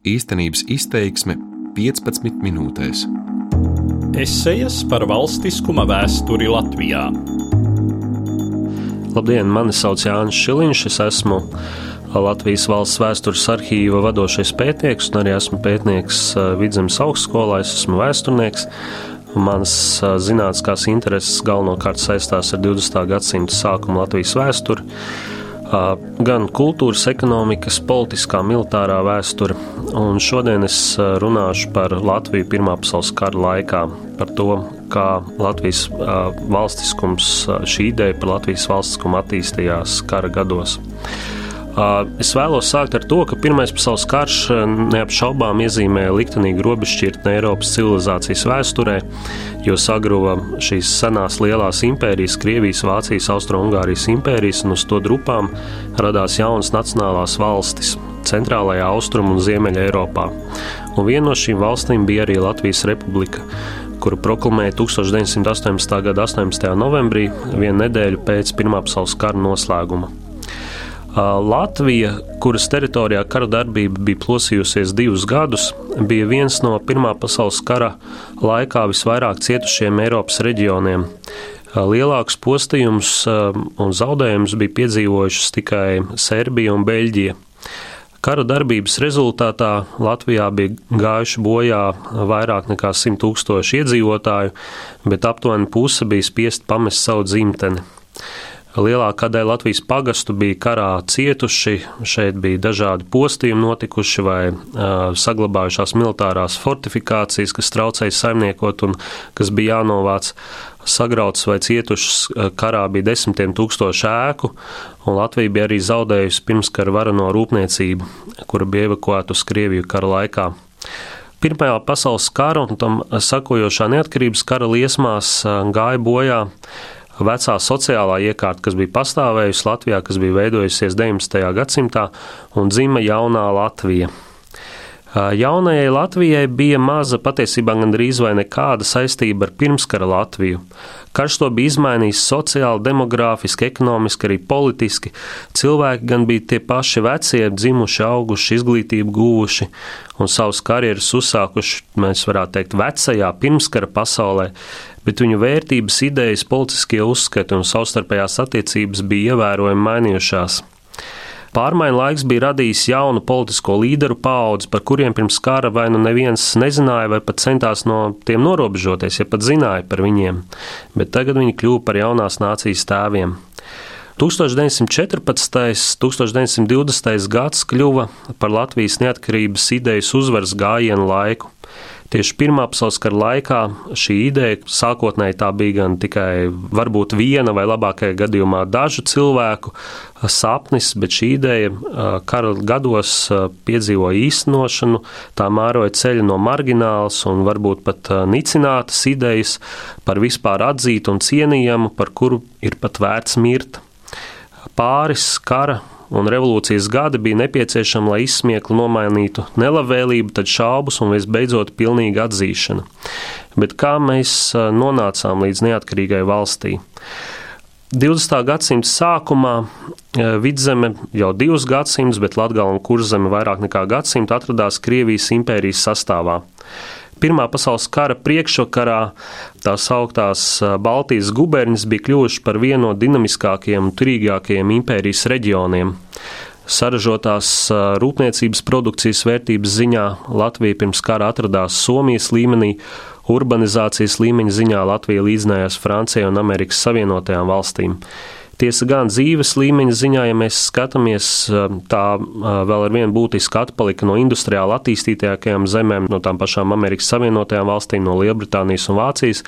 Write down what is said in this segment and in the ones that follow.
Īstenības izteiksme 15 minūtēs. Esejas par valstiskuma vēsturi Latvijā. Labdien, mani sauc Jānis Šiliņš. Es esmu Latvijas valsts vēstures arhīva vadošais pētnieks, un arī esmu pētnieks Vidzemes augstskolā. Es esmu vēsturnieks. Manas zinātniskās intereses galvenokārt saistās ar 20. gadsimta sākuma Latvijas vēsturi gan kultūras, ekonomikas, politiskā, militārā vēsture. Un šodien es runāšu par Latviju Pirmā pasaules kara laikā, par to, kā Latvijas valstiskums, šī ideja par Latvijas valstiskumu attīstījās kara gados. Es vēlos sākt ar to, ka Pirmais pasaules karš neapšaubām iezīmēja liktenīgu robežšķirtni Eiropas civilizācijas vēsturē, jo sagruva šīs senās lielās impērijas, Krievijas, Vācijas, Austro-Ungārijas impērijas, un uz to drupām radās jaunas nacionālās valstis centrālajā austrumu un ziemeļa Eiropā. Un viena no šīm valstīm bija arī Latvijas Republika, kuru proklamēja 1918. gada 18. novembrī, vienu nedēļu pēc Pirmā pasaules kara noslēguma. Latvija, kuras teritorijā kara darbība bija plosījusies divus gadus, bija viens no Pirmā pasaules kara laikā visvairāk cietušiem Eiropas reģioniem. Lielākus postījumus un zaudējumus bija piedzīvojušas tikai Serbija un Beļģija. Kara darbības rezultātā Latvijā bija gājuši bojā vairāk nekā 100 tūkstoši iedzīvotāju, bet aptuveni puse bija spiest pamest savu dzimteni. Lielākā daļa Latvijas pagastu bija karā cietuši, šeit bija dažādi postījumi notikuši vai uh, saglabājušās militārās fortifikācijas, kas traucēja saimniekot un kas bija jānovāc. Sagrauts vai cietušas karā bija desmitiem tūkstošu ēku, un Latvija bija arī zaudējusi pirmskara varano rūpniecību, kura bija evakuēta uz Krieviju kara laikā. Pirmajā pasaules kara un tam sakojošā neatkarības kara liesmās gāja bojā vecā sociālā iekārta, kas bija pastāvējusi Latvijā, kas bija veidojusies 19. gadsimtā, un dzima jaunā Latvija. Jaunajai Latvijai bija maza, patiesībā gandrīz vai nekāda saistība ar pirmskara Latviju. Karš to bija izmainījis sociāli, demogrāfiski, ekonomiski, arī politiski. Cilvēki gan bija tie paši vecie, dzimuši, auguši, izglītību guvuši un savus karjeras uzsākuši, mēs varētu teikt, vecajā pirmskara pasaulē, bet viņu vērtības, idejas, politiskie uzskati un savstarpējās attiecības bija ievērojami mainījušās. Pārmaiņu laiks bija radījis jaunu politisko līderu paudzi, par kuriem pirms kara vai nu neviens nezināja, vai pat centās no tiem norobežoties, ja pat zināja par viņiem, bet tagad viņi kļuva par jaunās nācijas tēviem. 1914. un 1920. gads kļuva par Latvijas neatkarības idejas uzvaras gājienu laiku. Tieši Pirmā pasaules kara laikā šī ideja sākotnēji tā bija gan tikai varbūt viena vai labākajā gadījumā dažu cilvēku sapnis, bet šī ideja kara gados piedzīvoja īstenošanu, tā mēroja ceļu no marginālas un varbūt pat nicinātas idejas par vispār atzītu un cienījamu, par kuru ir pat vērts mirt. Pāris kara un revolūcijas gadi bija nepieciešami, lai izsmiekli nomainītu nelabvēlību, tad šaubas un visbeidzot pilnīga atzīšana. Bet kā mēs nonācām līdz neatkarīgai valstī? 20. gadsimta sākumā vidzeme jau divus gadsimtus, bet Latvija un Kurzeme vairāk nekā gadsimtu atradās Krievijas impērijas sastāvā. Pirmā pasaules kara priekšvakarā tās augtās Baltijas guberņas bija kļuvušas par vienu no dinamiskākajiem un turīgākajiem impērijas reģioniem. Saražotās rūpniecības produkcijas vērtības ziņā Latvija pirms kara atradās Somijas līmenī, urbanizācijas līmeņa ziņā Latvija līdzinājās Francijai un Amerikas Savienotajām valstīm. Tiesa gan dzīves līmeņa ziņā, ja mēs skatāmies, tā vēl ar vienu būtisku atpalika no industriāli attīstītākajām zemēm, no tām pašām Amerikas Savienotajām valstīm, no Lielbritānijas un Vācijas,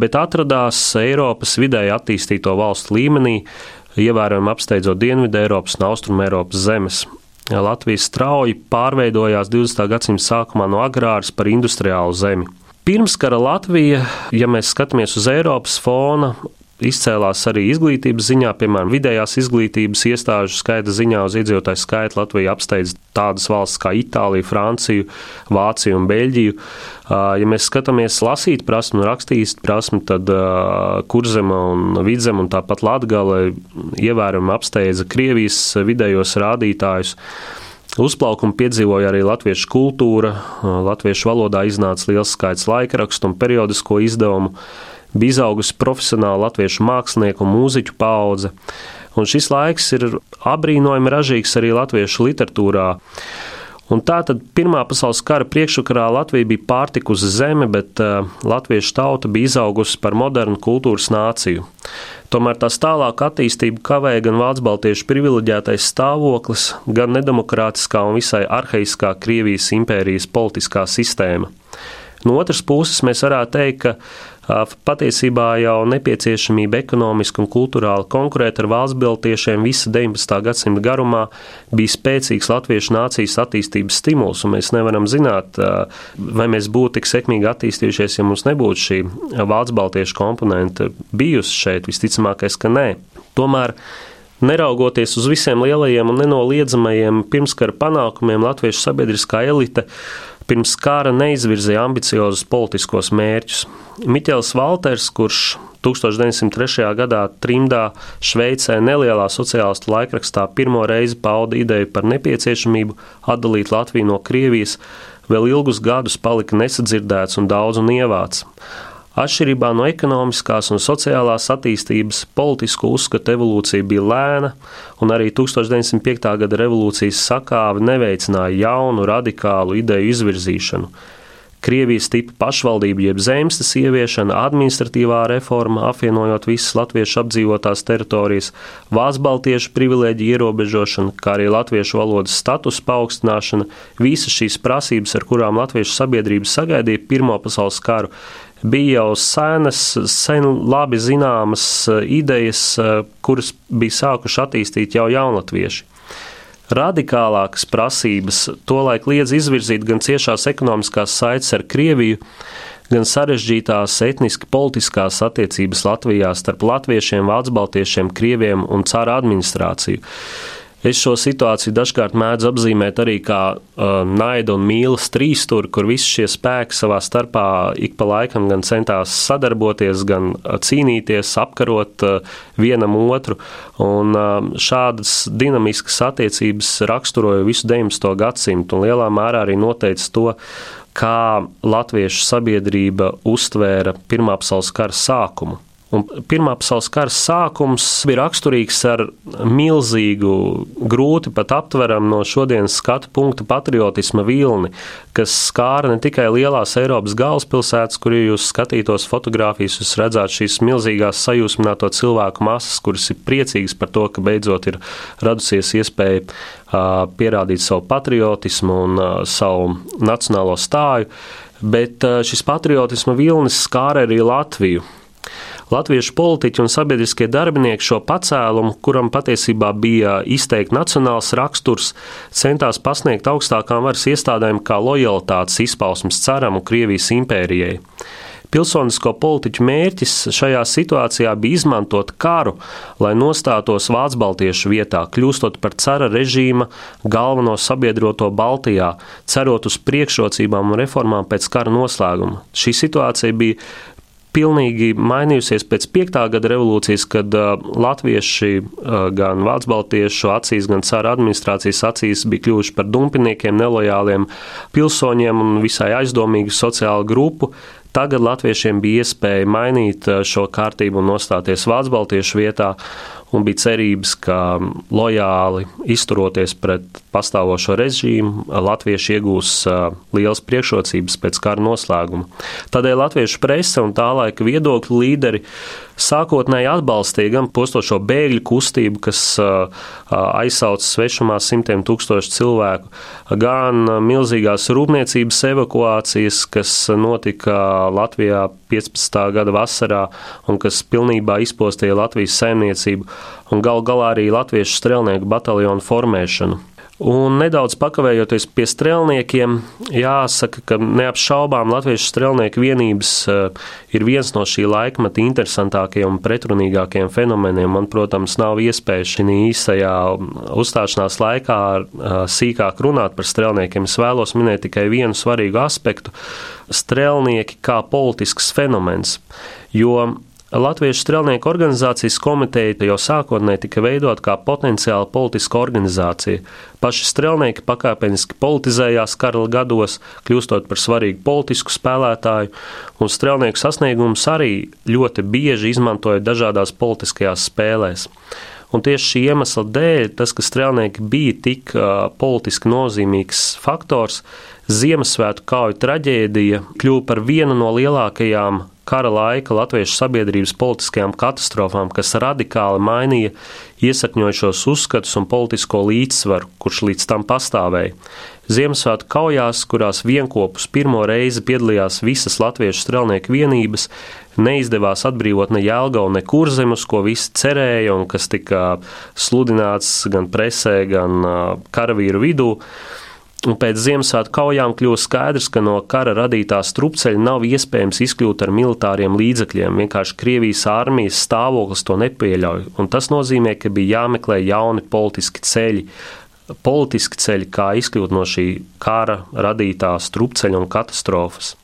bet atradās Eiropas vidēji attīstīto valstu līmenī, ievērojami apsteidzot Dienvidu Eiropas un Austrumu Eiropas zemes. Latvija strauji pārveidojās 20. gadsimta sākumā no agrāras par industriālu zemi. Pirmskara Latvija, ja mēs skatāmies uz Eiropas fona, izcēlās arī izglītības ziņā, piemēram, vidējās izglītības iestāžu skaita ziņā uz iedzīvotāju skaitu. Latvija apsteidz tādas valsts kā Itālija, Francija, Vācija un Beļģija. Ja mēs skatāmies lasīt prasmu un rakstīt prasmu, tad Kurzema un Vidzema un tāpat Latgale ievērojami apsteidza Krievijas vidējos rādītājus. Uzplaukumu piedzīvoja arī latviešu kultūra, latviešu valodā iznāca liels skaits laikrakstu un periodisko izdevumu, bija izaugusi profesionāla latviešu mākslinieku un mūziķu paudze. Un šis laiks ir apbrīnojami ražīgs arī latviešu literatūrā. Un tā tad Pirmā pasaules kara priekšsakarā Latvija bija pārtikusi zeme, bet uh, latviešu tauta bija izaugusi par modernu kultūras nāciju. Tomēr tās tālāk attīstību kavēja gan Vācu baltiešu privileģētais stāvoklis, gan nedemokrātiskā un visai arhaiskā Krievijas impērijas politiskā sistēma. No otras puses, mēs varētu teikt, ka Patiesībā jau nepieciešamība ekonomiski un kultūrāli konkurēt ar valsts biltiešiem visa 19. gadsimta garumā bija spēcīgs latviešu nācijas attīstības stimuls, un mēs nevaram zināt, vai mēs būtu tik sekmīgi attīstījušies, ja mums nebūtu šī valsts baltiešu komponente bijusi šeit. Visticamākais, ka nē. Tomēr Neraugoties uz visiem lielajiem un nenoliedzamajiem pirmskara panākumiem, latviešu sabiedriskā elite pirms kara neizvirzīja ambiciozus politiskos mērķus. Miķels Valters, kurš 1903. gadā trimdā Šveicē nelielā sociālistu laikrakstā pirmo reizi pauda ideju par nepieciešamību atdalīt Latviju no Krievijas, vēl ilgus gadus palika nesadzirdēts un daudz un ievāts. Atšķirībā no ekonomiskās un sociālās attīstības, politisko uzskatu evolūcija bija lēna, un arī 1905. gada revolūcijas sakāve neveicināja jaunu, radikālu ideju izvirzīšanu. Krievijas tipa pašvaldība, jeb zemestas ieviešana, administratīvā reforma, apvienojot visas latviešu apdzīvotās teritorijas, vācu baltiešu privilēģiju ierobežošana, kā arī latviešu valodas status paaugstināšana, visas šīs prasības, ar kurām latviešu sabiedrība sagaidīja Pirmo pasaules karu, bija jau senas, sen labi zināmas eh, idejas, eh, kuras bija sākuši attīstīt jau jaunatvieši. Radikālākas prasības tolaik liedz izvirzīt gan ciešās ekonomiskās saites ar Krieviju, gan sarežģītās etniski politiskās attiecības Latvijā starp latviešiem, vācu-baltiešiem, krieviem un cara administrāciju. Es šo situāciju dažkārt mēdzu apzīmēt arī kā uh, naida un mīlas trīsstūri, kur visi šie spēki savā starpā ik pa laikam gan centās sadarboties, gan cīnīties, apkarot uh, vienam otru. Un uh, šādas dinamiskas attiecības raksturoja visu 19. gadsimtu un lielā mērā arī noteica to, kā latviešu sabiedrība uztvēra Pirmā pasaules kara sākumu. Un Pirmā pasaules kara sākums bija raksturīgs ar milzīgu, grūti pat aptveramu no šodienas skatu punkta patriotisma vilni, kas skāra ne tikai lielās Eiropas galvaspilsētas, kur jūs skatītos fotografijas, jūs redzētu šīs milzīgās sajūsmināto cilvēku masas, kuras ir priecīgas par to, ka beidzot ir radusies iespēja pierādīt savu patriotismu un savu nacionālo stāju, bet šis patriotisma vilnis skāra arī Latviju. Latviešu politiķi un sabiedriskie darbinieki šo pacēlumu, kuram patiesībā bija izteikti nacionāls raksturs, centās pasniegt augstākām varas iestādēm kā lojalitātes izpausmes caram un Krievijas impērijai. Pilsonisko politiķu mērķis šajā situācijā bija izmantot karu, lai nostātos Vācu baltiešu vietā, kļūstot par cara režīma galveno sabiedroto Baltijā, cerot uz priekšrocībām un reformām pēc kara noslēguma. Šī situācija bija pilnīgi mainījusies pēc piektā gada revolūcijas, kad uh, latvieši uh, gan vācu baltiešu acīs, gan cara administrācijas acīs bija kļuvuši par dumpiniekiem, nelojāliem pilsoņiem un visai aizdomīgu sociālu grupu. Tagad latviešiem bija iespēja mainīt uh, šo kārtību un nostāties vācu baltiešu vietā, un bija cerības, ka lojāli izturoties pret pastāvošo režīmu, latvieši iegūs liels priekšrocības pēc kara noslēguma. Tādēļ latviešu prese un tā laika viedokļu līderi sākotnēji atbalstīja gan postošo bēgļu kustību, kas aizsauca svešumā simtiem tūkstošu cilvēku, gan milzīgās rūpniecības evakuācijas, kas notika Latvijā 15. gada vasarā un kas pilnībā izpostīja Latvijas saimniecību un gal galā arī Latviešu strelnieku bataljonu formēšanu. Un nedaudz pakavējoties pie strēlniekiem, jāsaka, ka neapšaubām latviešu strēlnieku vienības eh, ir viens no šī laikmeta interesantākajiem un pretrunīgākajiem fenomeniem. Man, protams, nav iespēja šī īsajā uzstāšanās laikā eh, sīkāk runāt par strēlniekiem. Es vēlos minēt tikai vienu svarīgu aspektu - strēlnieki kā politisks fenomens. Jo Latviešu strelnieku organizācijas komiteja jau sākotnēji tika veidota kā potenciāli politiska organizācija. Paši strelnieki pakāpeniski politizējās kara gados, kļūstot par svarīgu politisku spēlētāju, un strelnieku sasniegumus arī ļoti bieži izmantoja dažādās politiskajās spēlēs. Un tieši šī iemesla dēļ, tas, ka strēlnieki bija tik uh, politiski nozīmīgs faktors, Ziemassvētku kauju traģēdija kļuva par vienu no lielākajām kara laika latviešu sabiedrības politiskajām katastrofām, kas radikāli mainīja iesakņojušos uzskatus un politisko līdzsvaru, kurš līdz tam pastāvēja. Ziemassvētku kaujās, kurās vienopus pirmo reizi piedalījās visas latviešu strelnieku vienības, neizdevās atbrīvot ne Jēlgavu, ne Kurzemus, ko visi cerēja un kas tika sludināts gan presē, gan karavīru vidū. Un pēc Ziemassvētku kaujām kļūst skaidrs, ka no kara radītā strupceļa nav iespējams izkļūt ar militāriem līdzekļiem. Vienkārši Krievijas armijas stāvoklis to nepieļauj. Un tas nozīmē, ka bija jāmeklē jauni politiski ceļi. Politiski ceļi, kā izkļūt no šī kara radītā strupceļa un katastrofas.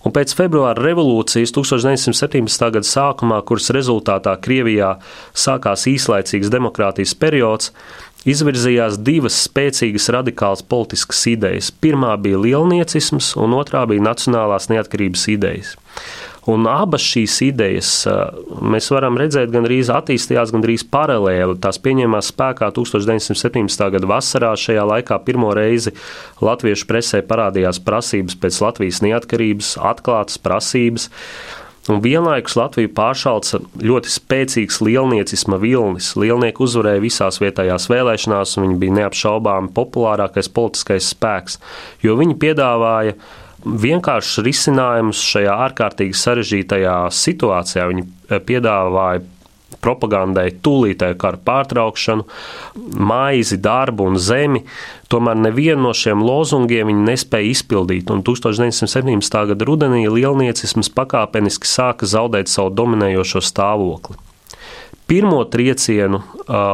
Un pēc februāra revolūcijas 1917. gada sākumā, kuras rezultātā Krievijā sākās īslaicīgs demokrātijas periods, izvirzījās divas spēcīgas radikālas politiskas idejas. Pirmā bija lielniecisms, un otrā bija nacionālās neatkarības idejas. Un abas šīs idejas mēs varam redzēt, gan arī attīstījās, gan arī paralēli. Tās pieņēmās spēkā 1917. gada vasarā. Šajā laikā pirmo reizi latviešu presē parādījās prasības pēc Latvijas neatkarības, atklātas prasības. Un vienlaikus Latviju pāršalca ļoti spēcīgs lielniecisma vilnis. Lielnieki uzvarēja visās vietējās vēlēšanās, un viņi bija neapšaubāmi populārākais politiskais spēks, jo viņi piedāvāja vienkāršus risinājumus šajā ārkārtīgi sarežģītajā situācijā. Viņi piedāvāja propagandai tūlītēju kara pārtraukšanu, maizi, darbu un zemi. Tomēr nevienu no šiem lozungiem viņi nespēja izpildīt, un 1917. gada rudenī lielniecisms pakāpeniski sāka zaudēt savu dominējošo stāvokli. Pirmo triecienu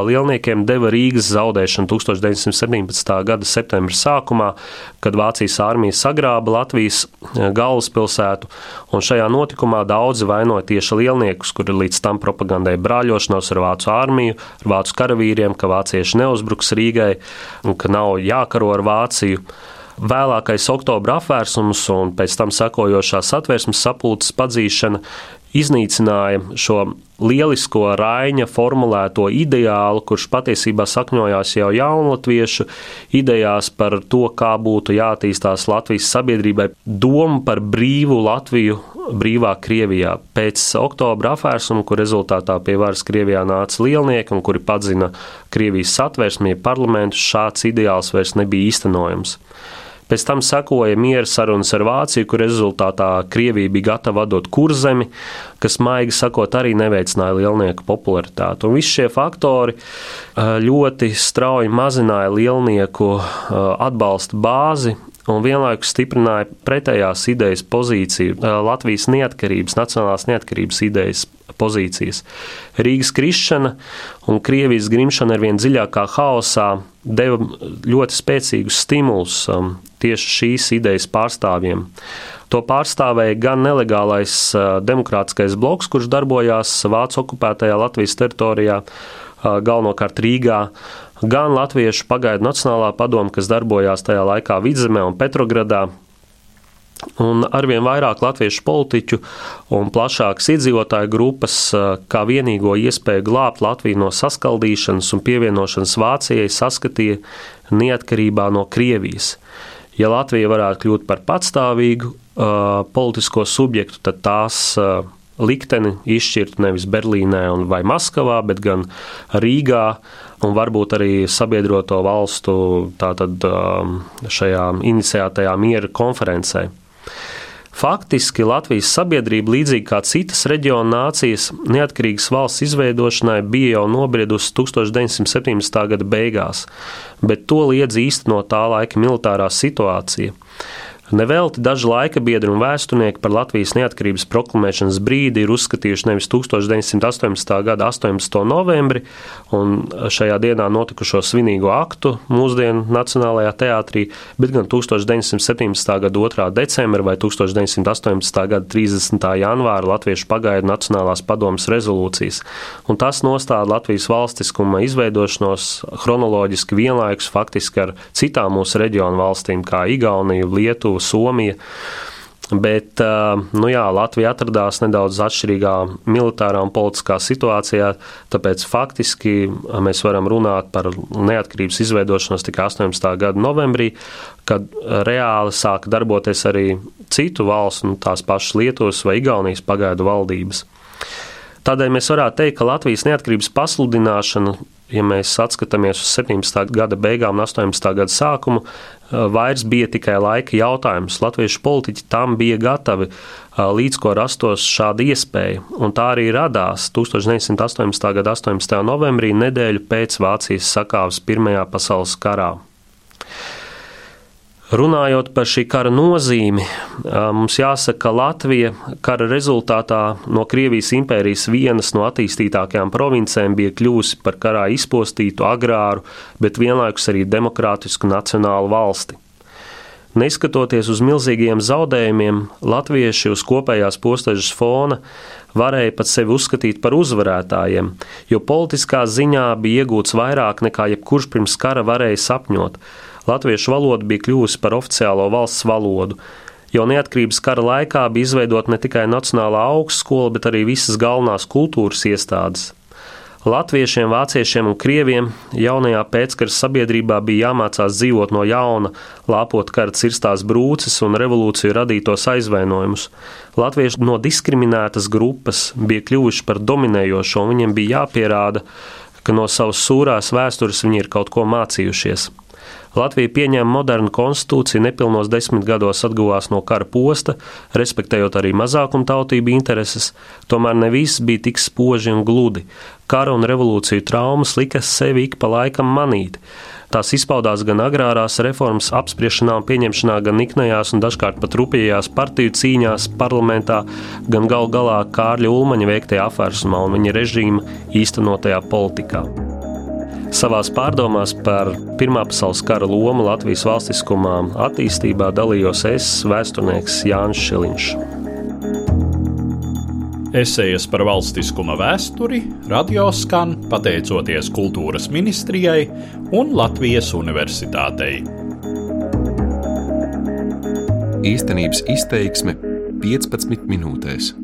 lielniekiem deva Rīgas zaudēšana 1917. gada septembra sākumā, kad Vācijas armija sagrāba Latvijas galvaspilsētu, un šajā notikumā daudzi vainoja tieši lielniekus, kuri līdz tam propagandēja brāļošanos ar Vācu armiju, ar Vācu karavīriem, ka vācieši neuzbruks Rīgai un ka nav jākaro ar Vāciju. Vēlākais oktobra apvērsums un pēc tam sekojošā satversmes sapulces padzīšana iznīcināja šo lielisko Raina formulēto ideālu, kurš patiesībā sakņojās jau jaunatviešu idejās par to, kā būtu jātīstās Latvijas sabiedrībai, doma par brīvu Latviju brīvā Krievijā. Pēc oktobra apvērsuma, kur rezultātā pie varas Krievijā nāca lielnieki un kuri padzina Krievijas satversmī parlamentu, šāds ideāls vairs nebija īstenojams. Pēc tam sekoja miera sarunas ar Vāciju, kur rezultātā Krievija bija gatava dot kurzemi, kas, maigi sakot, arī neveicināja lielnieku popularitāti. Un visi šie faktori ļoti strauji mazināja lielnieku atbalsta bāzi un vienlaikus stiprināja pretējās idejas pozīciju, Latvijas neatkarības, nacionālās neatkarības idejas pozīcijas. Rīgas krišana un Krievijas grimšana ar vien dziļākā haosā deva ļoti spēcīgus stimulus tieši šīs idejas pārstāvjiem. To pārstāvēja gan nelegālais demokrātiskais bloks, kurš darbojās Vācu okupētajā Latvijas teritorijā, galvenokārt Rīgā, gan Latviešu pagaidu Nacionālā padoma, kas darbojās tajā laikā Vidzemē un Petrogradā, Un arvien vairāk latviešu politiķu un plašākas iedzīvotāju grupas kā vienīgo iespēju glābt Latviju no saskaldīšanas un pievienošanas Vācijai saskatīja neatkarībā no Krievijas. Ja Latvija varētu kļūt par patstāvīgu uh, politisko subjektu, tad tās uh, likteni izšķirtu nevis Berlīnē vai Maskavā, bet gan Rīgā un varbūt arī sabiedroto valstu tātad, uh, šajā iniciētajā miera konferencē. Faktiski Latvijas sabiedrība, līdzīgi kā citas reģiona nācijas, neatkarīgas valsts izveidošanai bija jau nobriedusi 1917. gada beigās, bet to liedz īstenot tā laika militārā situācija. Nevelti daži laika biedri un vēsturnieki par Latvijas neatkarības proklamēšanas brīdi ir uzskatījuši nevis 1918. gada 18. novembri un šajā dienā notikušo svinīgo aktu mūsdienu Nacionālajā teātrī, bet gan 1917. gada 2. decembra vai 1918. gada 30. janvāra Latviešu pagaidu Nacionālās padomas rezolūcijas. Un tas nostāda Latvijas valstiskuma izveidošanos chronoloģiski vienlaikus faktiski ar citām mūsu reģionu valstīm, kā Igaunija, Lietuva. Lietuva, Somija. Bet nu jā, Latvija atradās nedaudz atšķirīgā militārā un politiskā situācijā, tāpēc faktiski mēs varam runāt par neatkarības izveidošanos tikai 18. gada novembrī, kad reāli sāka darboties arī citu valstu, nu, tās pašas Lietuvas vai Igaunijas pagaidu valdības. Tādēļ mēs varētu teikt, ka Latvijas neatkarības pasludināšana ja mēs atskatāmies uz 17. gada beigām un 18. gada sākumu, eh, vairs bija tikai laika jautājums. Latviešu politiķi tam bija gatavi, eh, līdz ko rastos šāda iespēja. Un tā arī radās 1918. gada 18. novembrī, nedēļu pēc Vācijas sakāves Pirmajā pasaules karā. Runājot par šī kara nozīmi, mums jāsaka, ka Latvija kara rezultātā no Krievijas impērijas vienas no attīstītākajām provincēm bija kļuvusi par karā izpostītu, agrāru, bet vienlaikus arī demokrātisku nacionālu valsti. Neskatoties uz milzīgiem zaudējumiem, latvieši uz kopējās postažas fona varēja pat sevi uzskatīt par uzvarētājiem, jo politiskā ziņā bija iegūts vairāk nekā jebkurš pirms kara varēja sapņot latviešu valoda bija kļuvusi par oficiālo valsts valodu. Jau neatkarības kara laikā bija izveidota ne tikai Nacionālā augstskola, bet arī visas galvenās kultūras iestādes. Latviešiem, vāciešiem un krieviem jaunajā pēckara sabiedrībā bija jāmācās dzīvot no jauna, lāpot kara cirstās brūces un revolūciju radītos aizvainojumus. Latvieši no diskriminētas grupas bija kļuvuši par dominējošo, un viņiem bija jāpierāda, ka no savas sūrās vēstures viņi ir kaut ko mācījušies. Latvija pieņēma modernu konstitūciju, nepilnos desmit gados atguvās no kara posta, respektējot arī mazākumtautību intereses, tomēr ne viss bija tik spoži un gludi. Kara un revolūciju traumas lika sevi ik pa laikam manīt. Tās izpaudās gan agrārās reformas apspriešanā un pieņemšanā, gan niknējās un dažkārt pat rupjajās partiju cīņās parlamentā, gan gal galā Kārļa Ulmaņa veiktajā apvērsumā un viņa režīma īstenotajā politikā. Savās pārdomās par Pirmā pasaules kara lomu Latvijas valstiskumā attīstībā dalījos es, vēsturnieks Jānis Šiliņš. Esejas par valstiskuma vēsturi radio skan pateicoties Kultūras ministrijai un Latvijas Universitātei. Īstenības izteiksme 15 minūtēs.